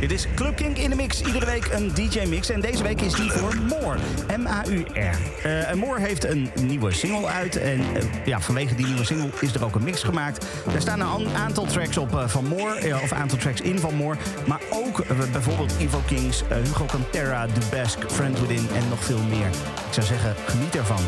Dit is Club Kink in de mix. Iedere week een DJ-mix. En deze week is die voor Moore. M-A-U-R. Eh, en Moore heeft een nieuwe single uit. En eh, ja, vanwege die nieuwe single is er ook een mix gemaakt. Er staan een an- aantal tracks op eh, van Moore. eh, of een aantal tracks in van Moore. Maar ook eh, bijvoorbeeld Ivo Kings, eh, Hugo Cantera, Dubesk, Friend Within en nog veel meer. Ik zou zeggen, geniet ervan.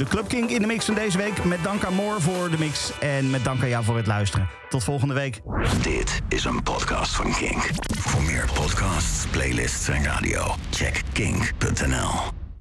De Club King in de mix van deze week. Met dank aan Moore voor de mix. En met dank aan jou voor het luisteren. Tot volgende week. Dit is een podcast van Kink. Voor meer podcasts, playlists en radio, check kink.nl.